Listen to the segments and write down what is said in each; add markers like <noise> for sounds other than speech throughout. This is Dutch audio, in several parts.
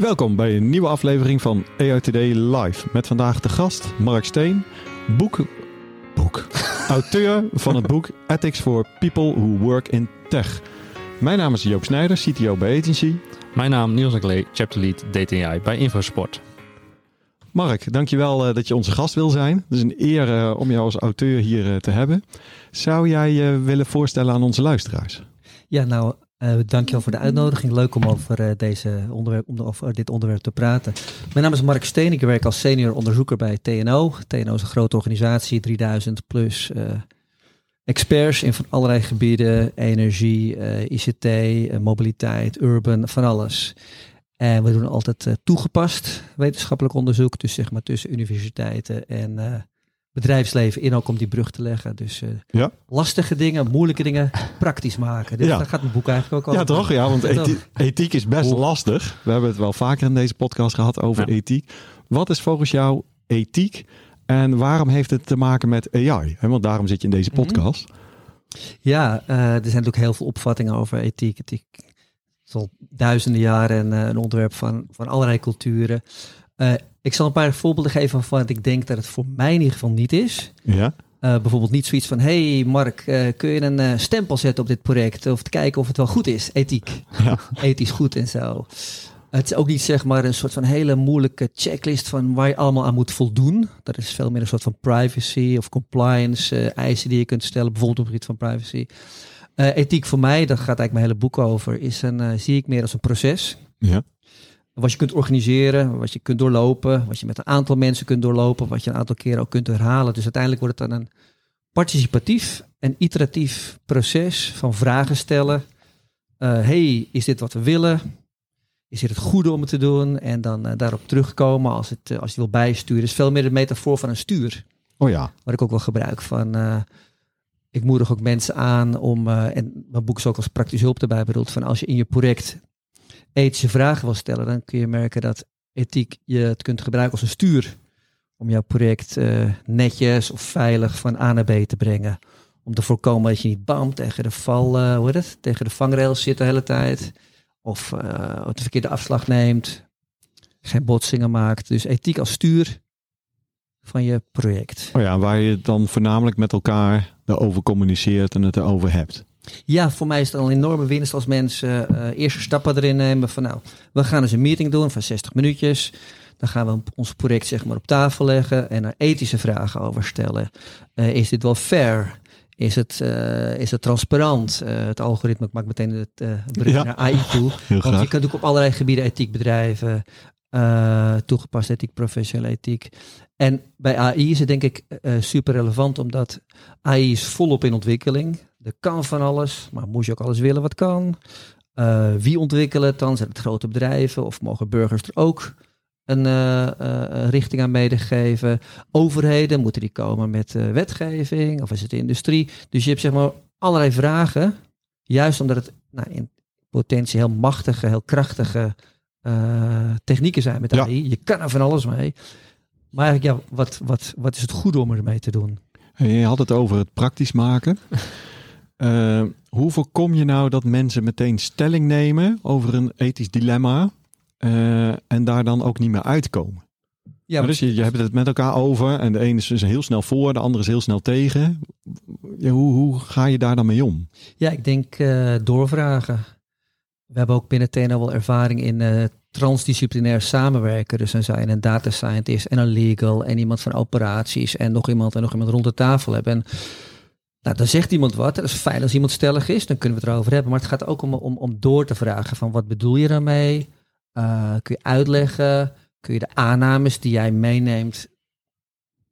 Welkom bij een nieuwe aflevering van Today Live. Met vandaag de gast Mark Steen, boek, boek, <laughs> auteur van het boek Ethics for People Who Work in Tech. Mijn naam is Joop Snijder, CTO bij Agency. Mijn naam Niels Aklee, Chapter Lead DTI bij Infosport. Mark, dankjewel uh, dat je onze gast wil zijn. Het is een eer uh, om jou als auteur hier uh, te hebben. Zou jij je willen voorstellen aan onze luisteraars? Ja, nou, uh, dankjewel voor de uitnodiging. Leuk om over, uh, deze onderwerp, om over dit onderwerp te praten. Mijn naam is Mark Steen. Ik werk als senior onderzoeker bij TNO. TNO is een grote organisatie, 3000 plus experts in van allerlei gebieden. Energie, ICT, mobiliteit, urban, van alles. En we doen altijd toegepast wetenschappelijk onderzoek. Dus zeg maar tussen universiteiten en bedrijfsleven in ook om die brug te leggen. Dus uh, ja. lastige dingen, moeilijke dingen praktisch maken. Dus ja. daar gaat mijn boek eigenlijk ook over. Ja, toch? Ja, want <laughs> ethiek, ethiek is best lastig. We hebben het wel vaker in deze podcast gehad over ja. ethiek. Wat is volgens jou ethiek en waarom heeft het te maken met AI? Want daarom zit je in deze podcast. Mm -hmm. Ja, uh, er zijn natuurlijk heel veel opvattingen over ethiek. Ethiek is al duizenden jaren uh, een onderwerp van, van allerlei culturen. Uh, ik zal een paar voorbeelden geven van wat ik denk dat het voor mij in ieder geval niet is. Ja. Uh, bijvoorbeeld niet zoiets van, hey Mark, uh, kun je een uh, stempel zetten op dit project? Of te kijken of het wel goed is, ethiek. Ja. <laughs> Ethisch goed en zo. Het is ook niet zeg maar een soort van hele moeilijke checklist van waar je allemaal aan moet voldoen. Dat is veel meer een soort van privacy of compliance eisen die je kunt stellen, bijvoorbeeld op het gebied van privacy. ethiek voor mij, daar gaat eigenlijk mijn hele boek over, is een, zie ik meer als een proces. Ja wat je kunt organiseren, wat je kunt doorlopen, wat je met een aantal mensen kunt doorlopen, wat je een aantal keren ook kunt herhalen. Dus uiteindelijk wordt het dan een participatief en iteratief proces van vragen stellen. Uh, hey, is dit wat we willen? Is dit het goede om het te doen? En dan uh, daarop terugkomen als, het, uh, als je wil bijsturen. is veel meer de metafoor van een stuur. Oh ja. Wat ik ook wel gebruik van... ik moedig ook mensen aan om, en mijn boek is ook als praktische hulp erbij bedoeld, van als je in je project ethische vragen wil stellen, dan kun je merken dat ethiek je het kunt gebruiken als een stuur om jouw project uh, netjes of veilig van A naar B te brengen. Om te voorkomen dat je niet bam tegen de val, uh, hoe heet het, tegen de vangrails zit de hele tijd. Of uh, de verkeerde afslag neemt. Geen botsingen maakt. Dus ethiek als stuur van je project. Oh ja, waar je dan voornamelijk met elkaar erover communiceert en het erover hebt. Ja, voor mij is het al een enorme winst als mensen uh, eerste stappen erin nemen. Van nou, we gaan eens een meeting doen van 60 minuutjes. Dan gaan we ons project zeg maar op tafel leggen en er ethische vragen over stellen. Uh, is dit wel fair? Is het, uh, is het transparant? het algoritme, ik maak meteen het brug ja. naar AI toe. <laughs> Heel Want je kunt ook op allerlei gebieden ethiek bedrijven. toegepaste ethiek, professionele ethiek. En bij AI is het denk ik super relevant omdat AI is volop in ontwikkeling. Er kan van alles, maar moet je ook alles willen wat kan? Uh, wie ontwikkelen het dan? Zijn het grote bedrijven of mogen burgers er ook een uh, uh, richting aan medegeven? Overheden, moeten die komen met wetgeving of is het de industrie? Dus je hebt zeg maar allerlei vragen, juist omdat het nou, in potentie heel machtige, heel krachtige technieken zijn met AI. Ja. Je kan er van alles mee. Maar eigenlijk, ja, wat, wat, wat is het goede om ermee te doen? Je had het over het praktisch maken. <laughs> Uh, hoe voorkom je nou dat mensen meteen stelling nemen over een ethisch dilemma uh, en daar dan ook niet meer uitkomen? Ja, maar dus je, je hebt het met elkaar over en de ene is dus heel snel voor, de andere is heel snel tegen. Ja, hoe, hoe ga je daar dan mee om? Ja, ik denk uh, doorvragen. We hebben ook binnen TNO wel ervaring in transdisciplinair samenwerken. Dus dan zijn een data scientist en een legal en iemand van operaties en nog iemand en nog iemand rond de tafel hebben. En nou, dan zegt iemand wat. Dat is fijn als iemand stellig is. Dan kunnen we het erover hebben. Maar het gaat ook om, om, om door te vragen van wat bedoel je daarmee? Uh, kun je uitleggen? Kun je de aannames die jij meeneemt,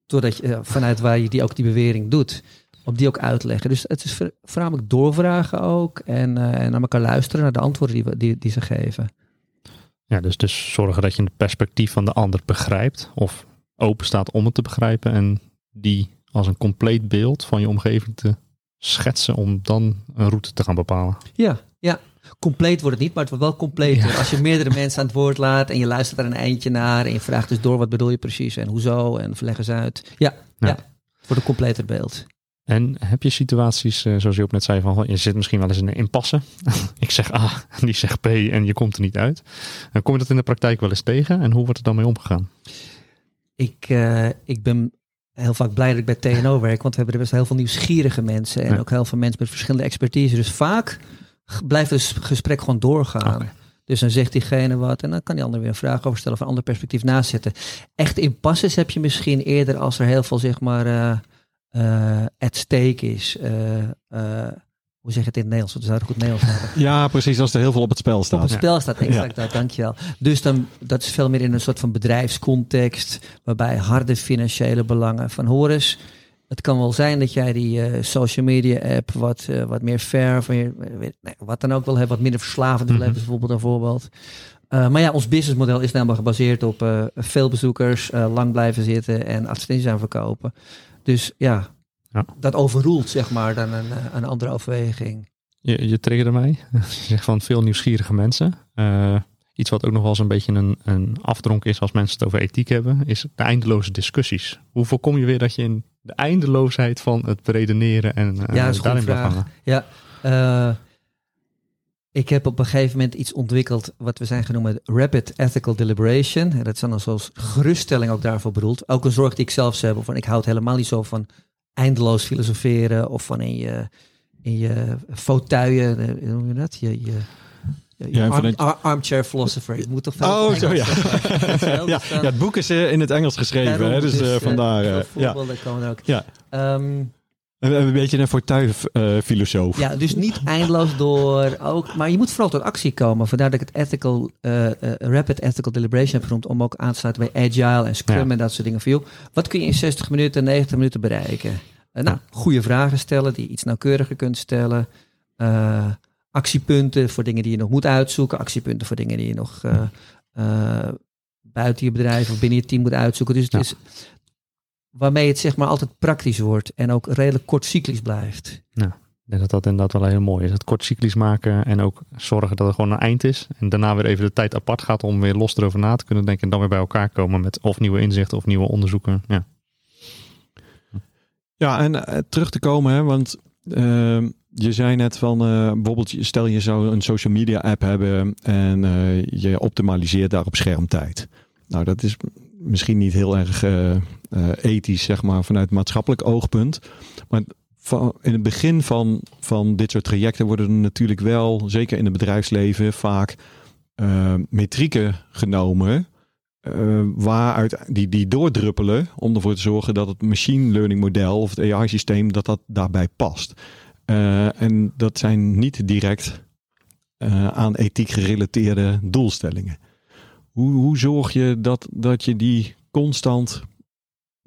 doordat je, uh, vanuit waar je die ook die bewering doet, op die ook uitleggen. Dus het is voornamelijk doorvragen ook en, uh, en naar elkaar luisteren naar de antwoorden die, we, die, die ze geven. Ja, dus, dus zorgen dat je het perspectief van de ander begrijpt of open staat om het te begrijpen en die als een compleet beeld van je omgeving te schetsen om dan een route te gaan bepalen. Ja, ja. Compleet wordt het niet, maar het wordt wel completer. Als je meerdere <laughs> mensen aan het woord laat en je luistert er een eindje naar en je vraagt dus door wat bedoel je precies en hoezo en verleg eens uit. Ja, ja. Ja. het wordt een completer beeld. En heb je situaties, eh, zoals je ook net zei, van je zit misschien wel eens in een impasse. <laughs> ik zeg A en die zegt B en je komt er niet uit. En kom je dat in de praktijk wel eens tegen en hoe wordt er dan mee omgegaan? Ik, eh, ik ben heel vaak blij dat ik bij TNO werk, want we hebben er best heel veel nieuwsgierige mensen en Ja. ook heel veel mensen met verschillende expertise. Dus vaak blijft het gesprek gewoon doorgaan. Dus dan zegt diegene wat en dan kan die ander weer een vraag over stellen of een ander perspectief naast zetten. Echt impasses heb je misschien eerder als er heel veel zeg maar eh eh, at stake is. Eh, hoe zeg je het in het Nederlands? We zouden goed Nederlands hebben. Ja, precies. Als er heel veel op het spel Op staat. het spel staat exact dat, dankjewel. Dus dan, dat is veel meer in een soort van bedrijfscontext, waarbij harde financiële belangen van Horus. Het kan wel zijn dat jij die eh, social media app wat, eh, wat meer fair, meer, eh, nee, wat dan ook wel hebt, wat minder verslavend wil Mhm. hebben, bijvoorbeeld een voorbeeld. Maar ja, ons businessmodel is namelijk gebaseerd op veel bezoekers, lang blijven zitten en advertenties aan verkopen. Dus ja, Ja. dat overroelt zeg maar dan een, eh, een andere overweging. Je, je triggerde mij. <laughs> Je zegt van veel nieuwsgierige mensen. Eh, iets wat ook nog wel eens een beetje een, een afdronk is als mensen het over ethiek hebben, is de eindeloze discussies. Hoe voorkom je weer dat je in de eindeloosheid van het beredeneren en uh, Ja, daarin blijft hangen? Ja, ik heb op een gegeven moment iets ontwikkeld wat we zijn genoemd Rapid Ethical Deliberation. En dat is dan als als geruststelling ook daarvoor bedoeld. Ook een zorg die ik zelf heb. Van ik houd helemaal niet zo van eindeloos filosoferen of van in je, in je fauteuilen, eh, hoe noem je dat? Je, je, je, Ja, arm- vanuit- ar- armchair philosopher. Je moet toch veel Oh, zo ja. Engels, <laughs> eh, ja. ja, het boek is eh, in het Engels geschreven, hè, dus eh, vandaar. eh, ja. voorbeelden komen er ook. Ja. Ehm, Een, een beetje een fortuin-filosoof. Ja, dus niet eindeloos door ook, maar je moet vooral tot actie komen. Vandaar dat ik het ethical, eh, eh, rapid ethical deliberation heb genoemd, om ook aan te sluiten bij agile en scrum Ja. en dat soort dingen. Joh, wat kun je in 60 minuten, 90 minuten bereiken? Eh, nou, goede vragen stellen die je iets nauwkeuriger kunt stellen. Eh, actiepunten voor dingen die je nog moet uitzoeken. Actiepunten voor dingen die je nog eh, eh, buiten je bedrijf of binnen je team moet uitzoeken. Dus het Ja. is waarmee het zeg maar altijd praktisch wordt en ook redelijk kortcyclisch blijft. Ik denk dat dat inderdaad wel heel mooi is. Het kort cyclisch maken en ook zorgen dat er gewoon een eind is. En daarna weer even de tijd apart gaat om weer los erover na te kunnen denken. En dan weer bij elkaar komen met of nieuwe inzichten of nieuwe onderzoeken. Ja, Ja, en eh, terug te komen, hè, want ehm, je zei net van eh, bijvoorbeeld, stel je zou een social media app hebben en eh, je optimaliseert daar op schermtijd. Nou, dat is misschien niet heel erg ethisch, zeg maar, vanuit maatschappelijk oogpunt. Maar van, in het begin van, van dit soort trajecten worden er natuurlijk wel, zeker in het bedrijfsleven, vaak eh, metrieken genomen. eh, waaruit die, die doordruppelen om ervoor te zorgen dat het machine learning model of het AI systeem dat dat daarbij past. Eh, en dat zijn niet direct eh, aan ethiek gerelateerde doelstellingen. Hoe, hoe zorg je dat, dat je die constant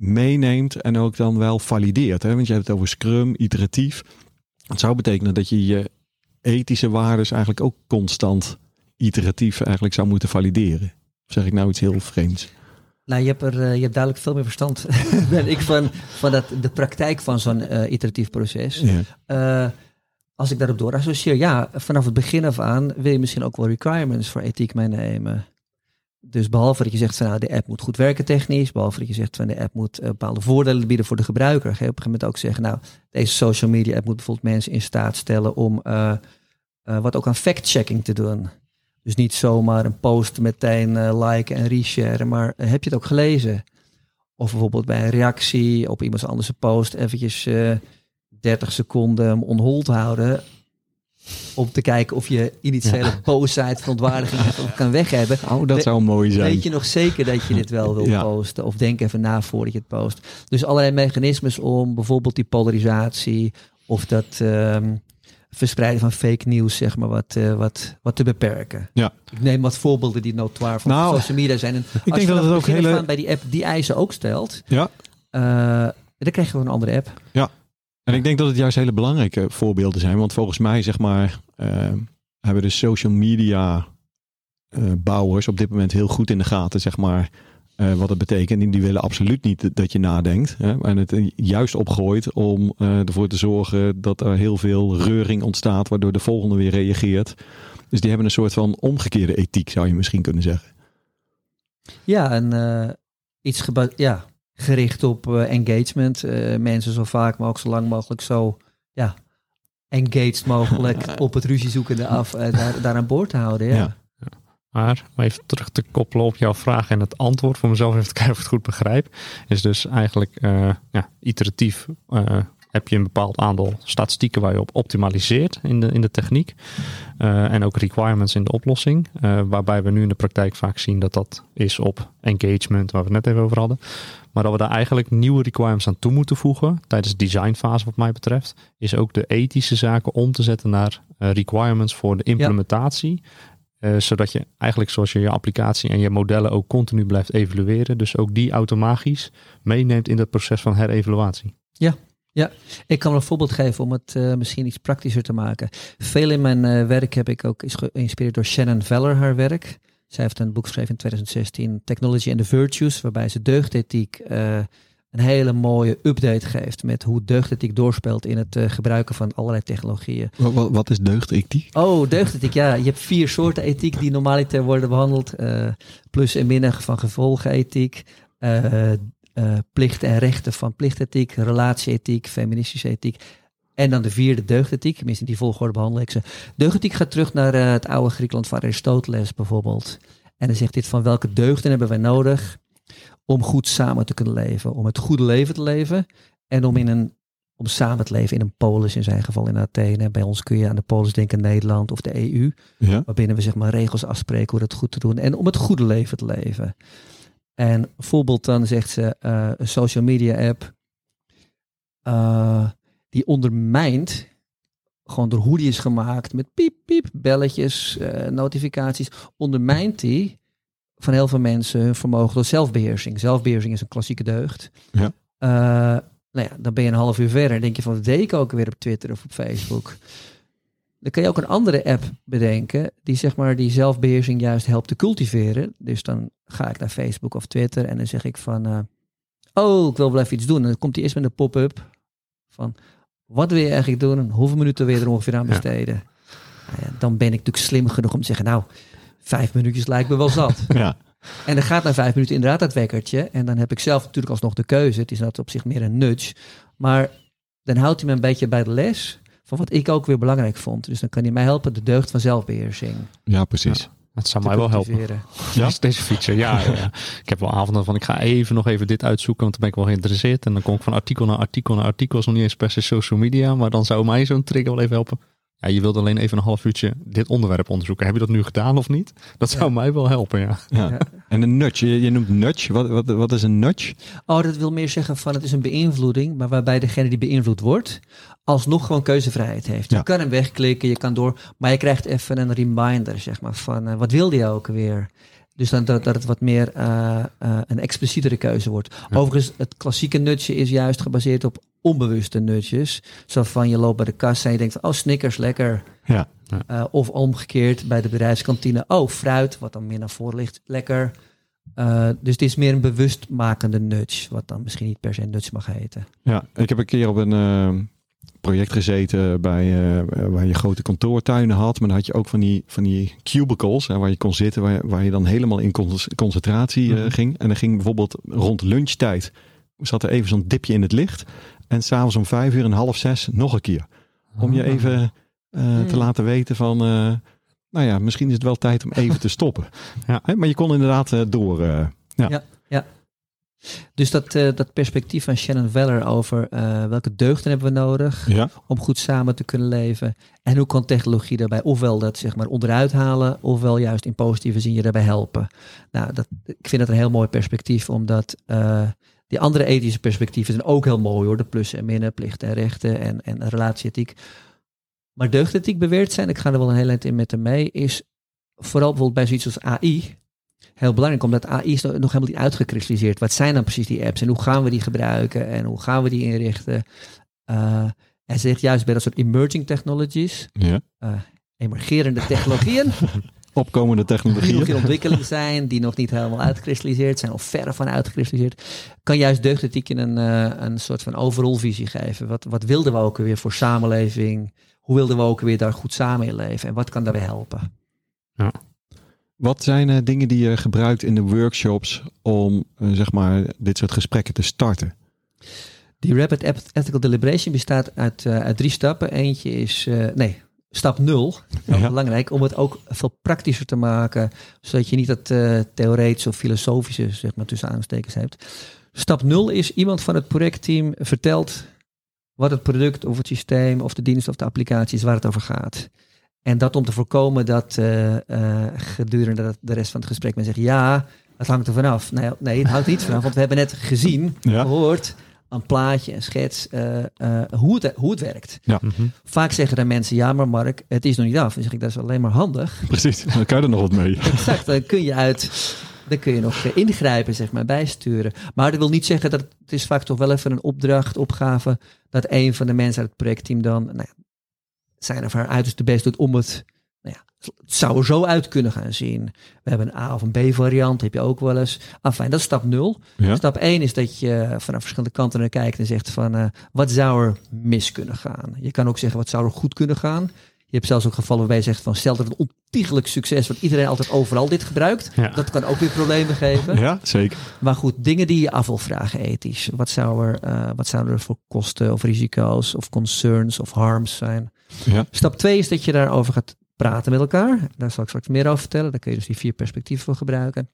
meeneemt en ook dan wel valideert? Hè? Want je hebt het over Scrum, iteratief. Het zou betekenen dat je je ethische waarden eigenlijk ook constant iteratief eigenlijk zou moeten valideren. Of zeg ik nou iets heel vreemds? Nou, je hebt, er, eh, je hebt duidelijk veel meer verstand <laughs> dan ik van, van dat, de praktijk van zo'n eh, iteratief proces. Ja. Eh, als ik daarop door associeer, ja, vanaf het begin af aan wil je misschien ook wel requirements voor ethiek meenemen. Dus behalve dat je zegt van nou, de app moet goed werken technisch, behalve dat je zegt van de app moet eh, bepaalde voordelen bieden voor de gebruiker, ga je op een gegeven moment ook zeggen, nou, deze social media app moet bijvoorbeeld mensen in staat stellen om eh, eh, wat ook aan fact-checking te doen. Dus niet zomaar een post meteen eh, liken en resharen, maar heb je het ook gelezen? Of bijvoorbeeld bij een reactie op iemands anders post eventjes eh 30 seconden hem on hold houden. Om te kijken of je initiële boosheid, verontwaardiging kan weg hebben. <laughs> Oh, dat zou mooi zijn. Weet je nog zeker dat je dit wel wil Ja. posten? Of denk even na voordat je het post. Dus allerlei mechanismes om bijvoorbeeld die polarisatie of dat ehm, verspreiden van fake nieuws, zeg maar, wat, eh, wat, wat te beperken. Ja. Ik neem wat voorbeelden die notoire van Nou, social media zijn. En ik denk dat het ook hele... bij die app die eisen ook stelt, Ja, eh, dan krijg je gewoon een andere app. En ik denk dat het juist hele belangrijke voorbeelden zijn. Want volgens mij, zeg maar, eh, hebben de social media eh, bouwers op dit moment heel goed in de gaten, zeg maar, eh, wat het betekent. En die willen absoluut niet dat je nadenkt. Hè? En het juist opgooit om ervoor te zorgen dat er heel veel reuring ontstaat, waardoor de volgende weer reageert. Dus die hebben een soort van omgekeerde ethiek, zou je misschien kunnen zeggen. Ja, en iets geba- ja, gericht op eh, engagement. Eh, mensen zo vaak, maar ook zo lang mogelijk zo ja, engaged mogelijk <laughs> op het ruziezoekende af uh, daar, daar aan boord te houden. Ja. Ja. Maar om even terug te koppelen op jouw vraag en het antwoord voor mezelf even te kijken of ik het goed begrijp. Is dus eigenlijk eh, ja, iteratief eh, heb je een bepaald aantal statistieken waar je op optimaliseert in de, in de techniek. Eh, en ook requirements in de oplossing. Eh, waarbij we nu in de praktijk vaak zien dat dat is op engagement, waar we het net even over hadden. Maar dat we daar eigenlijk nieuwe requirements aan toe moeten voegen tijdens de designfase wat mij betreft. Is ook de ethische zaken om te zetten naar eh, requirements voor de implementatie. Zodat je eigenlijk zoals je je applicatie en je modellen ook continu blijft evalueren. Dus ook die automatisch meeneemt in het proces van herevaluatie. Ik kan een voorbeeld geven om het eh, misschien iets praktischer te maken. Veel in mijn eh, werk heb ik ook is geïnspireerd door Shannon Veller, haar werk. Zij heeft een boek geschreven in 2016, Technology and the Virtues, waarbij ze deugdethiek eh, een hele mooie update geeft met hoe deugdethiek doorspeelt in het gebruiken van allerlei technologieën. Wat, wat, is deugdethiek? Oh, deugdethiek, ja. Je hebt vier soorten ethiek die normaliter worden behandeld. Eh, plus en minnen van gevolgenethiek. Eh, plichten en rechten van plichtethiek. Relatieethiek, feministische ethiek. En dan de vierde deugdethiek. Tenminste, in die volgorde behandel ik ze. Deugdethiek gaat terug naar eh, het oude Griekenland van Aristoteles bijvoorbeeld. En dan zegt dit van welke deugden hebben wij nodig om goed samen te kunnen leven. Om het goede leven te leven. En om in een om samen te leven in een polis, in zijn geval in Athene. Bij ons kun je aan de polis denken Nederland of de EU. Ja. Waarbinnen we zeg maar regels afspreken hoe dat goed te doen. En om het goede leven te leven. En bijvoorbeeld dan zegt ze eh, een social media app. eh, die ondermijnt, gewoon door hoe die is gemaakt. Met piep, piep, belletjes, eh, notificaties. Ondermijnt die van heel veel mensen hun vermogen tot zelfbeheersing. Zelfbeheersing is een klassieke deugd. Ja. Nou ja, dan ben je een half uur verder en denk je van, wat deed ik ook weer op Twitter of op Facebook? Dan kan je ook een andere app bedenken die zeg maar die zelfbeheersing juist helpt te cultiveren. Dus dan ga ik naar Facebook of Twitter en dan zeg ik van, eh, oh, ik wil wel even iets doen. En dan komt hij eerst met een pop-up van, wat wil je eigenlijk doen en hoeveel minuten wil je er ongeveer aan besteden? Nou ja, dan ben ik natuurlijk slim genoeg om te zeggen, nou, vijf minuutjes lijkt me wel zat. <laughs> Ja. En dan gaat na vijf minuten inderdaad dat wekkertje. En dan heb ik zelf natuurlijk alsnog de keuze. Het is dat op zich meer een nudge. Maar dan houdt hij me een beetje bij de les van wat ik ook weer belangrijk vond. Dus dan kan hij mij helpen de deugd van zelfbeheersing. ja, precies. Ja. Het zou mij wel helpen. <laughs> Ja? Deze- Deze feature, ja, ja, ja. Ik heb wel avonden van ik ga even nog even dit uitzoeken, want dan ben ik wel geïnteresseerd. En dan kom ik van artikel naar artikel naar artikel. is nog niet eens per se social media, maar dan zou mij zo'n trigger wel even helpen. Ja, je wilde alleen even een half uurtje dit onderwerp onderzoeken. Heb je dat nu gedaan of niet? Dat zou Ja. mij wel helpen, ja. Ja. En een nudge, je, je noemt nudge. Wat, wat, wat is een nudge? Oh, dat wil meer zeggen van het is een beïnvloeding, maar waarbij degene die beïnvloed wordt, alsnog gewoon keuzevrijheid heeft. Je Ja. kan hem wegklikken, je kan door, maar je krijgt even een reminder, zeg maar, van eh, wat wilde je ook weer? Dus dan dat, dat het wat meer eh, eh, een explicietere keuze wordt. Ja. Overigens, het klassieke nutje is juist gebaseerd op onbewuste nutjes. Zo van je loopt bij de kassa en je denkt oh Snickers, lekker. Ja. Eh, of omgekeerd bij de bedrijfskantine, oh fruit, wat dan meer naar voren ligt, lekker. Eh, dus het is meer een bewustmakende nudge, wat dan misschien niet per se nudge mag heten. Ja, ik heb een keer op een eh, project gezeten bij, waar je grote kantoortuinen had. Maar dan had je ook van die, van die cubicles hè, waar je kon zitten, waar, je- waar je dan helemaal in con- concentratie Mhm. ging. En dan ging bijvoorbeeld rond lunchtijd, zat er even zo'n dipje in het licht. En s'avonds om vijf uur en half zes nog een keer. Om je Ah. even eh, te Mm. laten weten van, eh, nou ja, misschien is het wel tijd om even te <laughs> stoppen. Ja. Hè, maar je kon inderdaad eh, door. eh, Dus dat, eh, dat perspectief van Shannon Veller over eh, welke deugden hebben we nodig ja. om goed samen te kunnen leven. En hoe kan technologie daarbij ofwel dat zeg maar onderuit halen, ofwel juist in positieve zin je daarbij helpen. Nou, dat, ik vind dat een heel mooi perspectief, omdat eh, die andere ethische perspectieven zijn ook heel mooi hoor. De plussen en minnen, plichten en rechten en, en relatieethiek. Maar deugdethiek beweerd zijn, ik ga er wel een heel eind in met hem mee, is vooral bijvoorbeeld bij zoiets als AI heel belangrijk, omdat AI is nog helemaal niet uitgekristalliseerd. Wat zijn dan precies die apps en hoe gaan we die gebruiken en hoe gaan we die inrichten? Eh hij zegt juist bij dat soort emerging technologies, Ja. emergerende technologieën, <laughs> opkomende die nog technologieën. in ontwikkeling zijn, die nog niet helemaal uitgekristalliseerd zijn of verre van uitgekristalliseerd, kan juist deugdethiek je een, eh, een soort van overall visie geven. Wat, wat wilden we ook weer voor samenleving? Hoe wilden we ook weer daar goed samen in leven? En wat kan daarbij helpen? Wat zijn eh, dingen die je gebruikt in de workshops om eh, zeg maar dit soort gesprekken te starten? Die Rapid Eth- Ethical Deliberation bestaat uit, eh, uit drie stappen. Eentje is, eh, nee, stap nul. Heel Ja. belangrijk om het ook veel praktischer te maken, zodat je niet dat eh theoretische of filosofische, zeg maar tussen aanstekens hebt. Stap nul is iemand van het projectteam vertelt wat het product of het systeem of de dienst of de applicatie is waar het over gaat. En dat om te voorkomen dat eh, eh, gedurende de rest van het gesprek men zegt ja, het hangt er vanaf. Nee, nee, het hangt er niet vanaf, want we hebben net gezien, Ja. gehoord, een plaatje, een schets, eh, eh, hoe, het, hoe het werkt. Mhm. Vaak zeggen dan mensen, ja maar Mark, het is nog niet af. Dan zeg ik, dat is alleen maar handig. Precies, dan kan je er nog wat mee. <laughs> Exact, dan kun je uit, dan kun je nog eh, ingrijpen, zeg maar, bijsturen. Maar dat wil niet zeggen dat het is vaak toch wel even een opdracht, opgave, dat een van de mensen uit het projectteam dan, nou ja, zijn of haar uiterste best doet om het, ja, het zou er zo uit kunnen gaan zien. We hebben een A of een B variant, heb je ook wel eens. Enfin, dat is stap nul. Ja? Stap 1 is dat je vanaf verschillende kanten naar kijkt en zegt van eh, wat zou er mis kunnen gaan? Je kan ook zeggen wat zou er goed kunnen gaan. Je hebt zelfs ook gevallen waarbij je zegt van stel dat het ontiegelijk succes wordt, iedereen altijd overal dit gebruikt. Ja. Dat kan ook weer problemen geven. Ja, zeker. Maar goed, dingen die je af wil vragen ethisch. Wat, zou er, eh, wat zouden er voor kosten of risico's of concerns of harms zijn? Ja. Stap 2 is dat je daarover gaat praten met elkaar. Daar zal ik straks meer over vertellen. Daar kun je dus die vier perspectieven voor gebruiken.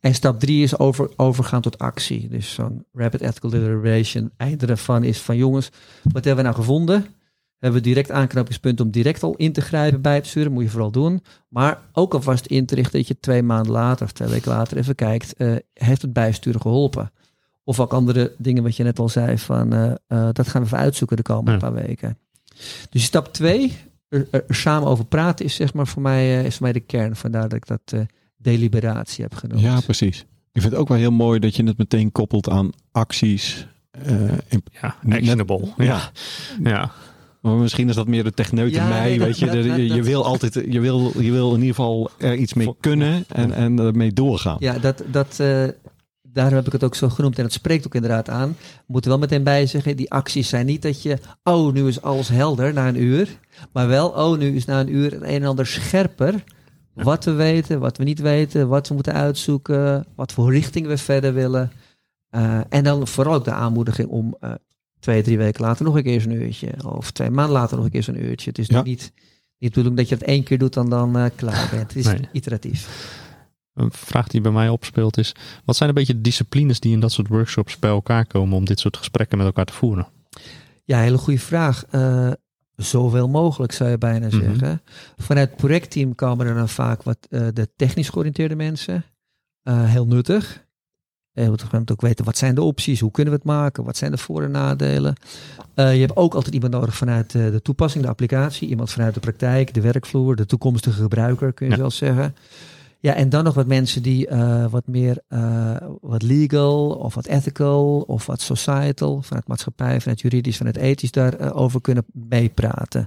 En stap 3 is over, overgaan tot actie. Dus zo'n rapid ethical deliberation. Einde daarvan is van jongens, wat hebben we nou gevonden? Hebben we direct aanknopingspunt om direct al in te grijpen bij het sturen? Moet je vooral doen. Maar ook alvast in te richten dat je twee maanden later of twee weken later even kijkt. eh, heeft het bijsturen geholpen? Of ook andere dingen wat je net al zei van eh, eh, dat gaan we even uitzoeken de komende Ja. paar weken. Dus stap 2, er, er samen over praten is zeg maar voor mij, eh, is voor mij de kern. Vandaar dat ik dat eh, deliberatie heb genoemd. Ja, precies. Ik vind het ook wel heel mooi dat je het meteen koppelt aan acties. eh, in- Ja, Net- actionable. Ja. ja. ja. Maar misschien is dat meer de techneut in Ja, mij, nee, dat- weet je. dat- De- dat- je, je dat- wil altijd, je wil, je wil in ieder geval er iets mee kunnen en, en ermee doorgaan. Ja, dat, dat, eh, daarom heb ik het ook zo genoemd. En het spreekt ook inderdaad aan. We moeten wel meteen bij zeggen, die acties zijn niet dat je... Oh, nu is alles helder na een uur. Maar wel, oh, nu is na een uur het een en ander scherper. Wat we weten, wat we niet weten, wat we moeten uitzoeken, wat voor richting we verder willen. Eh, en dan vooral ook de aanmoediging om eh, twee, drie weken later nog een keer zo'n uurtje. Of twee maanden later nog een keer zo'n uurtje. Het is Ja. niet, niet de bedoeling dat je het één keer doet en dan eh, klaar bent. Het is Nee. iteratief. Een vraag die bij mij opspeelt is: wat zijn een beetje de disciplines die in dat soort workshops bij elkaar komen om dit soort gesprekken met elkaar te voeren? Ja, hele goede vraag. Eh, zoveel mogelijk zou je bijna Mhm. zeggen. Vanuit het projectteam komen er dan vaak wat eh, de technisch georiënteerde mensen. Eh, heel nuttig. Moet op moment ook weten wat zijn de opties, hoe kunnen we het maken, wat zijn de voor- en nadelen. Eh, je hebt ook altijd iemand nodig vanuit de toepassing, de applicatie, iemand vanuit de praktijk, de werkvloer, de toekomstige gebruiker kun je Ja. zelfs zeggen. Ja, en dan nog wat mensen die eh, wat meer eh, wat legal of wat ethical of wat societal, vanuit maatschappij, vanuit juridisch, vanuit ethisch daarover kunnen meepraten.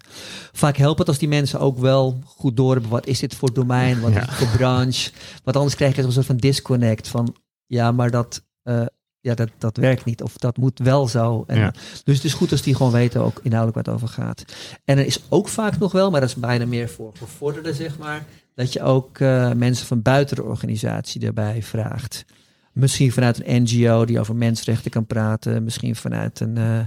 Vaak helpt het als die mensen ook wel goed doorhebben wat is dit voor domein, wat Ja. is het voor branche. Want anders krijg je een soort van disconnect van ja, maar dat, eh, ja, dat, dat werkt niet of dat moet wel zo. En, Ja. Dus het is goed als die gewoon weten ook inhoudelijk het over gaat. En er is ook vaak nog wel, maar dat is bijna meer voor gevorderden, zeg maar, dat je ook eh, mensen van buiten de organisatie daarbij vraagt. Misschien vanuit een NGO die over mensenrechten kan praten, misschien vanuit een, eh,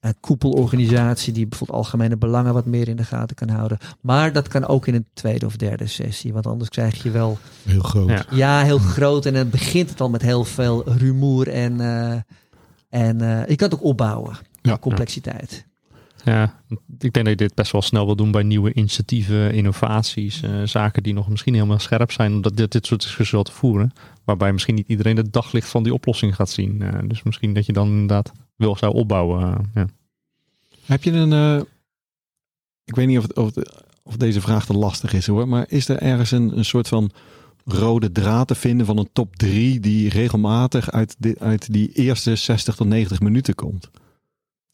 een koepelorganisatie die bijvoorbeeld algemene belangen wat meer in de gaten kan houden. Maar dat kan ook in een tweede of derde sessie, want anders krijg je wel Heel groot. Ja. ja, heel groot. En dan begint het al met heel veel rumoer. En, eh, en eh, je kan het ook opbouwen. Ja. Complexiteit. Ja, ik denk dat je dit best wel snel wil doen bij nieuwe initiatieven, innovaties, eh, zaken die nog misschien helemaal scherp zijn, omdat dit, dit soort discussies wel te voeren. Waarbij misschien niet iedereen het daglicht van die oplossing gaat zien. Eh, dus misschien dat je dan inderdaad wil zou opbouwen. eh, ja. Heb je een. ik weet niet of, of, of deze vraag te lastig is hoor. Maar is er ergens een, een soort van rode draad te vinden van een top 3 die regelmatig uit, uit die eerste 60 tot 90 minuten komt?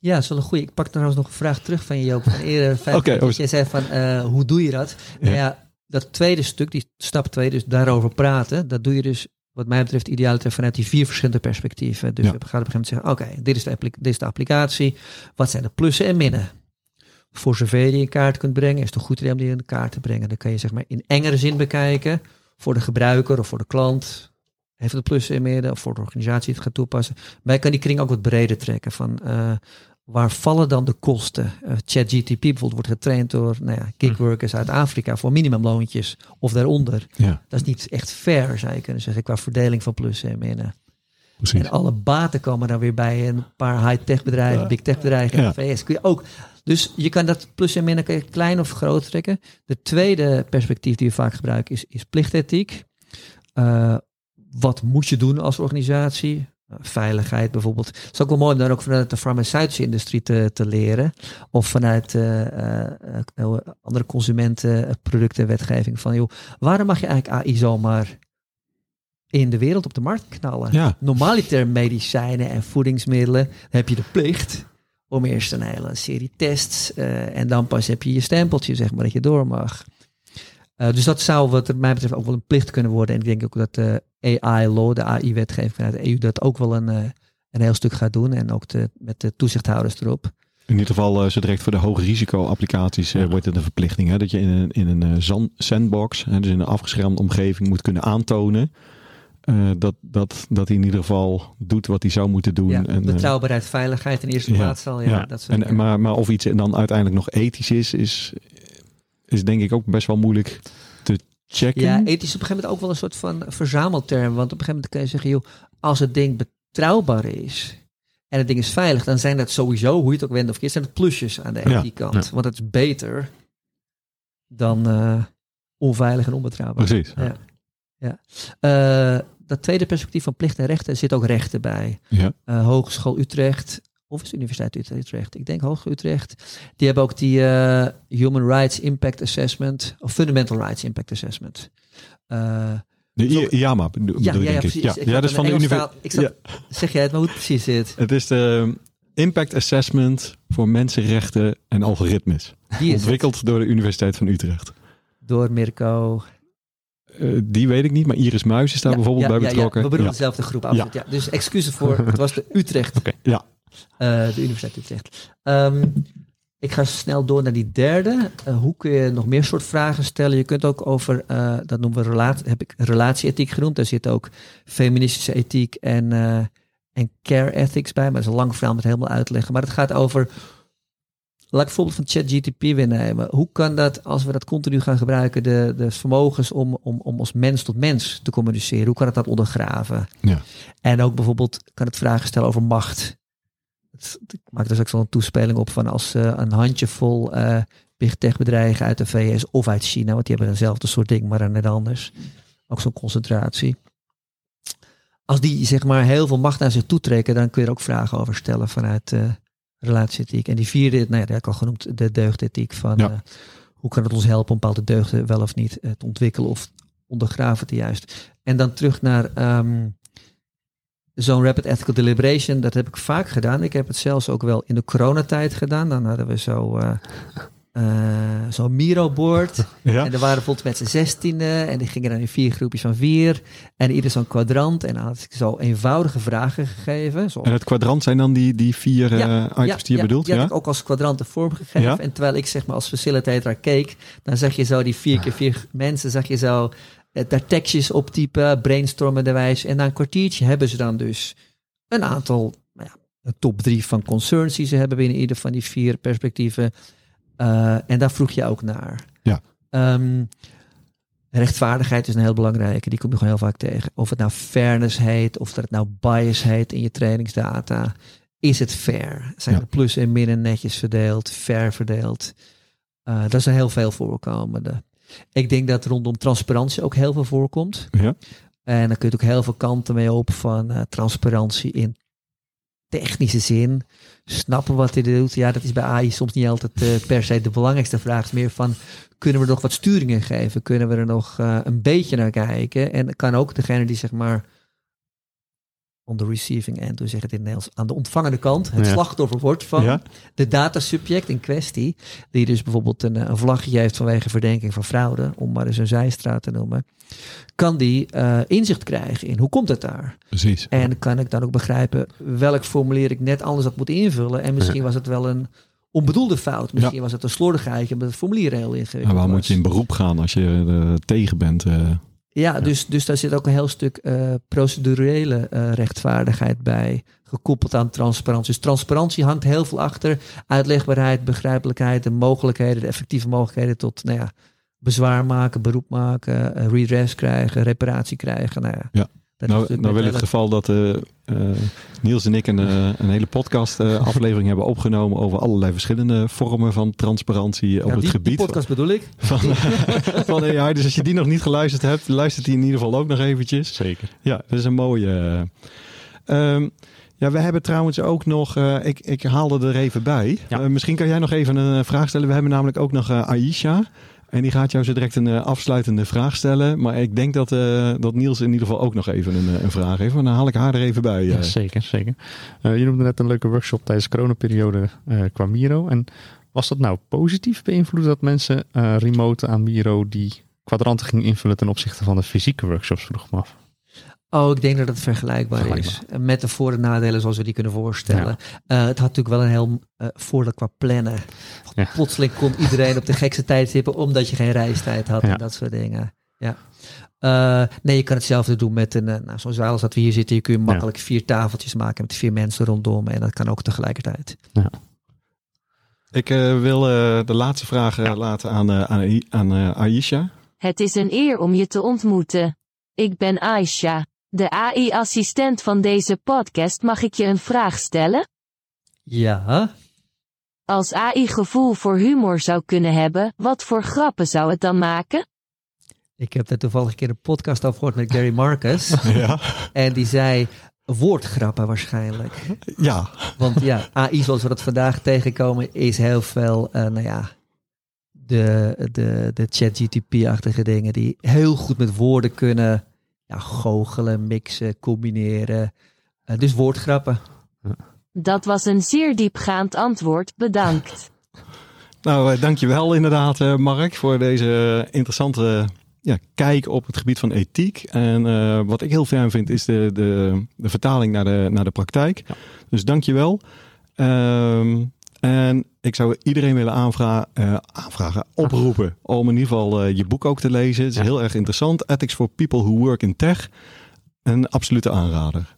Ja, dat is wel een goeie. Ik pak trouwens nog een vraag terug van je, Joop. Van eerder, vijf minuten. oh, Je zei van, eh, hoe doe je dat? Nou Ja. ja, dat tweede stuk, die stap twee, dus daarover praten, dat doe je dus wat mij betreft idealiter vanuit die vier verschillende perspectieven. Dus Ja. we gaan op een gegeven moment zeggen, oké, dit, is de dit is de applicatie. Wat zijn de plussen en minnen? Voor zover je die in kaart kunt brengen, is het een goed idee om die in kaart te brengen. Dan kan je zeg maar in engere zin bekijken, voor de gebruiker of voor de klant. Heeft het plussen en minnen, of voor de organisatie het gaat toepassen. Maar je kan die kring ook wat breder trekken van... eh, Waar vallen dan de kosten? Eh, ChatGTP bijvoorbeeld wordt getraind door nou ja, gigworkers uit Afrika voor minimumloontjes of daaronder. Ja, Dat is niet echt fair, zou je kunnen zeggen, qua verdeling van plussen en minnen. precies. En alle baten komen dan weer bij een paar high-tech bedrijven, big tech bedrijven Ja. VS. Kun je ook. Dus je kan dat plus en je klein of groot trekken. De tweede perspectief die we vaak gebruiken is, is plichtethiek. Eh, wat moet je doen als organisatie? Eh, Veiligheid bijvoorbeeld. Het is ook wel mooi om dan ook vanuit de farmaceutische industrie te, te leren. Of vanuit eh, eh, andere consumentenproducten, wetgeving. Van joh, waarom mag je eigenlijk AI zomaar in de wereld op de markt knallen? Ja, Normaliter medicijnen en voedingsmiddelen heb je de plicht om eerst een hele serie tests en dan pas heb je je stempeltje, zeg maar, dat je door mag. Eh, dus dat zou wat mij betreft ook wel een plicht kunnen worden. En ik denk ook dat de AI-law, de AI-wetgeving vanuit de EU, dat ook wel een, eh, een heel stuk gaat doen. En ook de, met de toezichthouders erop. in ieder geval uh, zo direct voor de hoge risico applicaties uh, Ja. wordt het een verplichting. Hè, dat je in een, in een sandbox, hè, dus in een afgeschermde omgeving moet kunnen aantonen. eh, dat, dat, dat hij in ieder geval doet wat hij zou moeten doen. Ja, en, eh, betrouwbaarheid, veiligheid in eerste ja, plaats al. Ja, ja. Dat soort en, maar, maar of iets dan uiteindelijk nog ethisch is, is, is denk ik ook best wel moeilijk te checken. Ja, ethisch op een gegeven moment ook wel een soort van verzamelterm. Want op een gegeven moment kan je zeggen, joh, als het ding betrouwbaar is en het ding is veilig, dan zijn dat sowieso, hoe je het ook wendt of keert, zijn het plusjes aan de Ja, ethiekant. ja. Want het is beter dan eh, onveilig en onbetrouwbaar. Precies. Ja. ja. Eh, dat tweede perspectief van plicht en rechten zit ook rechten bij. Ja. Eh, Hogeschool Utrecht, of is de Universiteit Ut- Utrecht? Ik denk Hogeschool Utrecht. Die hebben ook die eh, Human Rights Impact Assessment, of Fundamental Rights Impact Assessment. Eh, De Zo- I- IAMA bedo- bedoel ja, ja, denk ja, ik. precies. Ja, ja dat is van de universiteit. Zeg jij het, maar hoe het precies zit? Het is de Impact Assessment voor mensenrechten en algoritmes. Die is het. Ontwikkeld door de Universiteit van Utrecht. door Mirko. Eh, die weet ik niet, maar Iris Muis is daar bijvoorbeeld bij betrokken. Ja, we bedoelen dezelfde groep, absoluut. Ja. Dus excuses voor, <laughs> het was de Utrecht. Oké. Ja. Eh, de Universiteit Utrecht. Ehm, ik ga snel door naar die derde. Eh, hoe kun je nog meer soort vragen stellen? Je kunt ook over, eh, dat noemen we relatie, heb ik relatieethiek genoemd. Daar zit ook feministische ethiek en, en care ethics bij. Maar dat is een lang verhaal met helemaal uitleggen. Maar het gaat over, laat ik het voorbeeld van ChatGTP weer nemen. Hoe kan dat, als we dat continu gaan gebruiken, de, de vermogens om, om, om als mens tot mens te communiceren, hoe kan het dat ondergraven? Ja. En ook bijvoorbeeld kan het vragen stellen over macht. Het- Ik maak dus ook zo'n toespeling op van als eh, een handjevol eh big tech bedrijven uit de VS of uit China, want die hebben eenzelfde soort ding, maar dan net anders. Ook zo'n concentratie. Als die zeg maar heel veel macht naar zich toetrekken, dan kun je er ook vragen over stellen vanuit relatieethiek. En die vierde, nou ja, dat heb ik al genoemd, de deugdethiek van Ja. hoe kan het ons helpen om bepaalde deugden wel of niet te ontwikkelen of ondergraven te juist. En dan terug naar ehm, zo'n rapid ethical deliberation, dat heb ik vaak gedaan. Ik heb het zelfs ook wel in de coronatijd gedaan. Dan hadden we zo, eh eh, zo'n Miro-board. <laughs> Ja. En er waren bijvoorbeeld met z'n zestiende en die gingen dan in vier groepjes van vier. En ieder zo'n kwadrant. En dan had ik zo eenvoudige vragen gegeven. Zoals En het kwadrant zijn dan die, die vier eh, items die je bedoelt? die had Ja? ik ook als kwadranten vormgegeven. Ja. En terwijl ik zeg maar als facilitator keek, dan zag je zo die vier keer vier mensen, zag je zo daar tekstjes optypen, brainstormen derwijs. En na een kwartiertje hebben ze dan dus een aantal, nou ja, top drie van concerns die ze hebben binnen ieder van die vier perspectieven. Eh, en daar vroeg je ook naar. Ja. Ehm, rechtvaardigheid is een heel belangrijke. Die kom je gewoon heel vaak tegen. Of het nou fairness heet, of dat het nou bias heet in je trainingsdata. Is het fair? Zijn Ja. de plus en minnen netjes verdeeld, fair verdeeld? Eh, dat is een heel veel voorkomende. Ik denk dat rondom transparantie ook heel veel voorkomt. Ja. En dan kun je ook heel veel kanten mee op van eh, transparantie in technische zin. Snappen wat hij doet. Ja, dat is bij AI soms niet altijd eh, per se de belangrijkste vraag. Het is meer van, kunnen we er nog wat sturingen geven? Kunnen we er nog eh, een beetje naar kijken? En kan ook degene die zeg maar on the receiving end, hoe zeg het in het Nederlands, aan de ontvangende kant, het Ja. slachtoffer wordt van Ja. de datasubject in kwestie, die dus bijvoorbeeld een, eh, een vlaggetje heeft vanwege verdenking van fraude, om maar eens een zijstraat te noemen, kan die eh, inzicht krijgen in hoe komt het daar? Precies. En kan ik dan ook begrijpen welk formulier ik net anders had moeten invullen. En misschien was het wel een onbedoelde fout. Misschien was het een slordigheidje omdat het formulier heel ingewikkeld En waar was. moet je in beroep gaan als je er tegen bent? eh? Ja, Dus, dus daar zit ook een heel stuk eh, procedurele eh, rechtvaardigheid bij. Gekoppeld aan transparantie. Dus transparantie hangt heel veel achter. Uitlegbaarheid, begrijpelijkheid, de mogelijkheden, de effectieve mogelijkheden tot nou ja, bezwaar maken, beroep maken, eh, redress krijgen, reparatie krijgen. Nou ja, Ja. Dat Nou, nou wil het geval dat eh, eh, Niels en ik een, eh, een hele podcast eh, <laughs> aflevering hebben opgenomen over allerlei verschillende vormen van transparantie op het gebied die podcast bedoel ik. <laughs> van, <laughs> van AI. Dus als je die nog niet geluisterd hebt, luistert die in ieder geval ook nog eventjes. Zeker. Ja, dat is een mooie. eh. Ehm, ja, we hebben trouwens ook nog, eh, ik, ik haalde er even bij. Ja. Eh, misschien kan jij nog even een vraag stellen. We hebben namelijk ook nog eh, Aisha. En die gaat jou zo direct een eh, afsluitende vraag stellen. Maar ik denk dat, eh, dat Niels in ieder geval ook nog even een, eh, een vraag heeft. Maar dan haal ik haar er even bij. Ja, zeker, zeker. Je noemde net een leuke workshop tijdens de coronaperiode qua Miro. En was dat nou positief beïnvloed dat mensen remote aan Miro die kwadranten gingen invullen ten opzichte van de fysieke workshops, vroeg ik me af. Oh, ik denk dat het vergelijkbaar, is. Met de voor- en nadelen zoals we die kunnen voorstellen. Eh, het had natuurlijk wel een heel eh voordeel qua plannen. Want Ja. Plotseling kon iedereen op de gekste tijdstippen omdat je geen reistijd had Ja. en dat soort dingen. Ja. Eh, nee, je kan hetzelfde doen met een, nou, zo'n zaal als dat we hier zitten. Je kun je makkelijk vier tafeltjes maken met vier mensen rondom en dat kan ook tegelijkertijd. Ik eh, wil eh, de laatste vraag laten aan, eh, aan, aan eh, Aisha. Het is een eer om je te ontmoeten. Ik ben Aisha, de AI-assistent van deze podcast. Mag ik je een vraag stellen? Ja. Als AI gevoel voor humor zou kunnen hebben, wat voor grappen zou het dan maken? Ik heb daar toevallig een keer een podcast over gehoord met Gary Marcus. <laughs> ja. en die zei woordgrappen waarschijnlijk. ja, Want ja, AI zoals we dat vandaag tegenkomen is heel veel, eh, nou ja, de, de, de ChatGTP-achtige dingen die heel goed met woorden kunnen ja, goochelen, mixen, combineren. Eh, dus woordgrappen. Dat was een zeer diepgaand antwoord, bedankt. <laughs> Nou, eh, dankjewel inderdaad, eh, Mark, voor deze interessante ja, kijk op het gebied van ethiek. En eh, wat ik heel fijn vind, is de, de, de vertaling naar de, naar de praktijk. Ja. Dus dankjewel. Ehm en ik zou iedereen willen aanvra eh, aanvragen, oproepen om in ieder geval eh, je boek ook te lezen. Het is Ja. heel erg interessant. Ethics for People Who Work in Tech. Een absolute aanrader.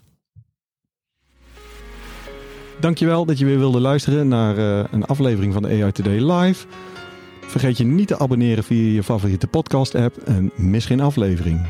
Dankjewel dat je weer wilde luisteren naar eh, een aflevering van de AI Today Live. Vergeet je niet te abonneren via je favoriete podcast app en mis geen aflevering.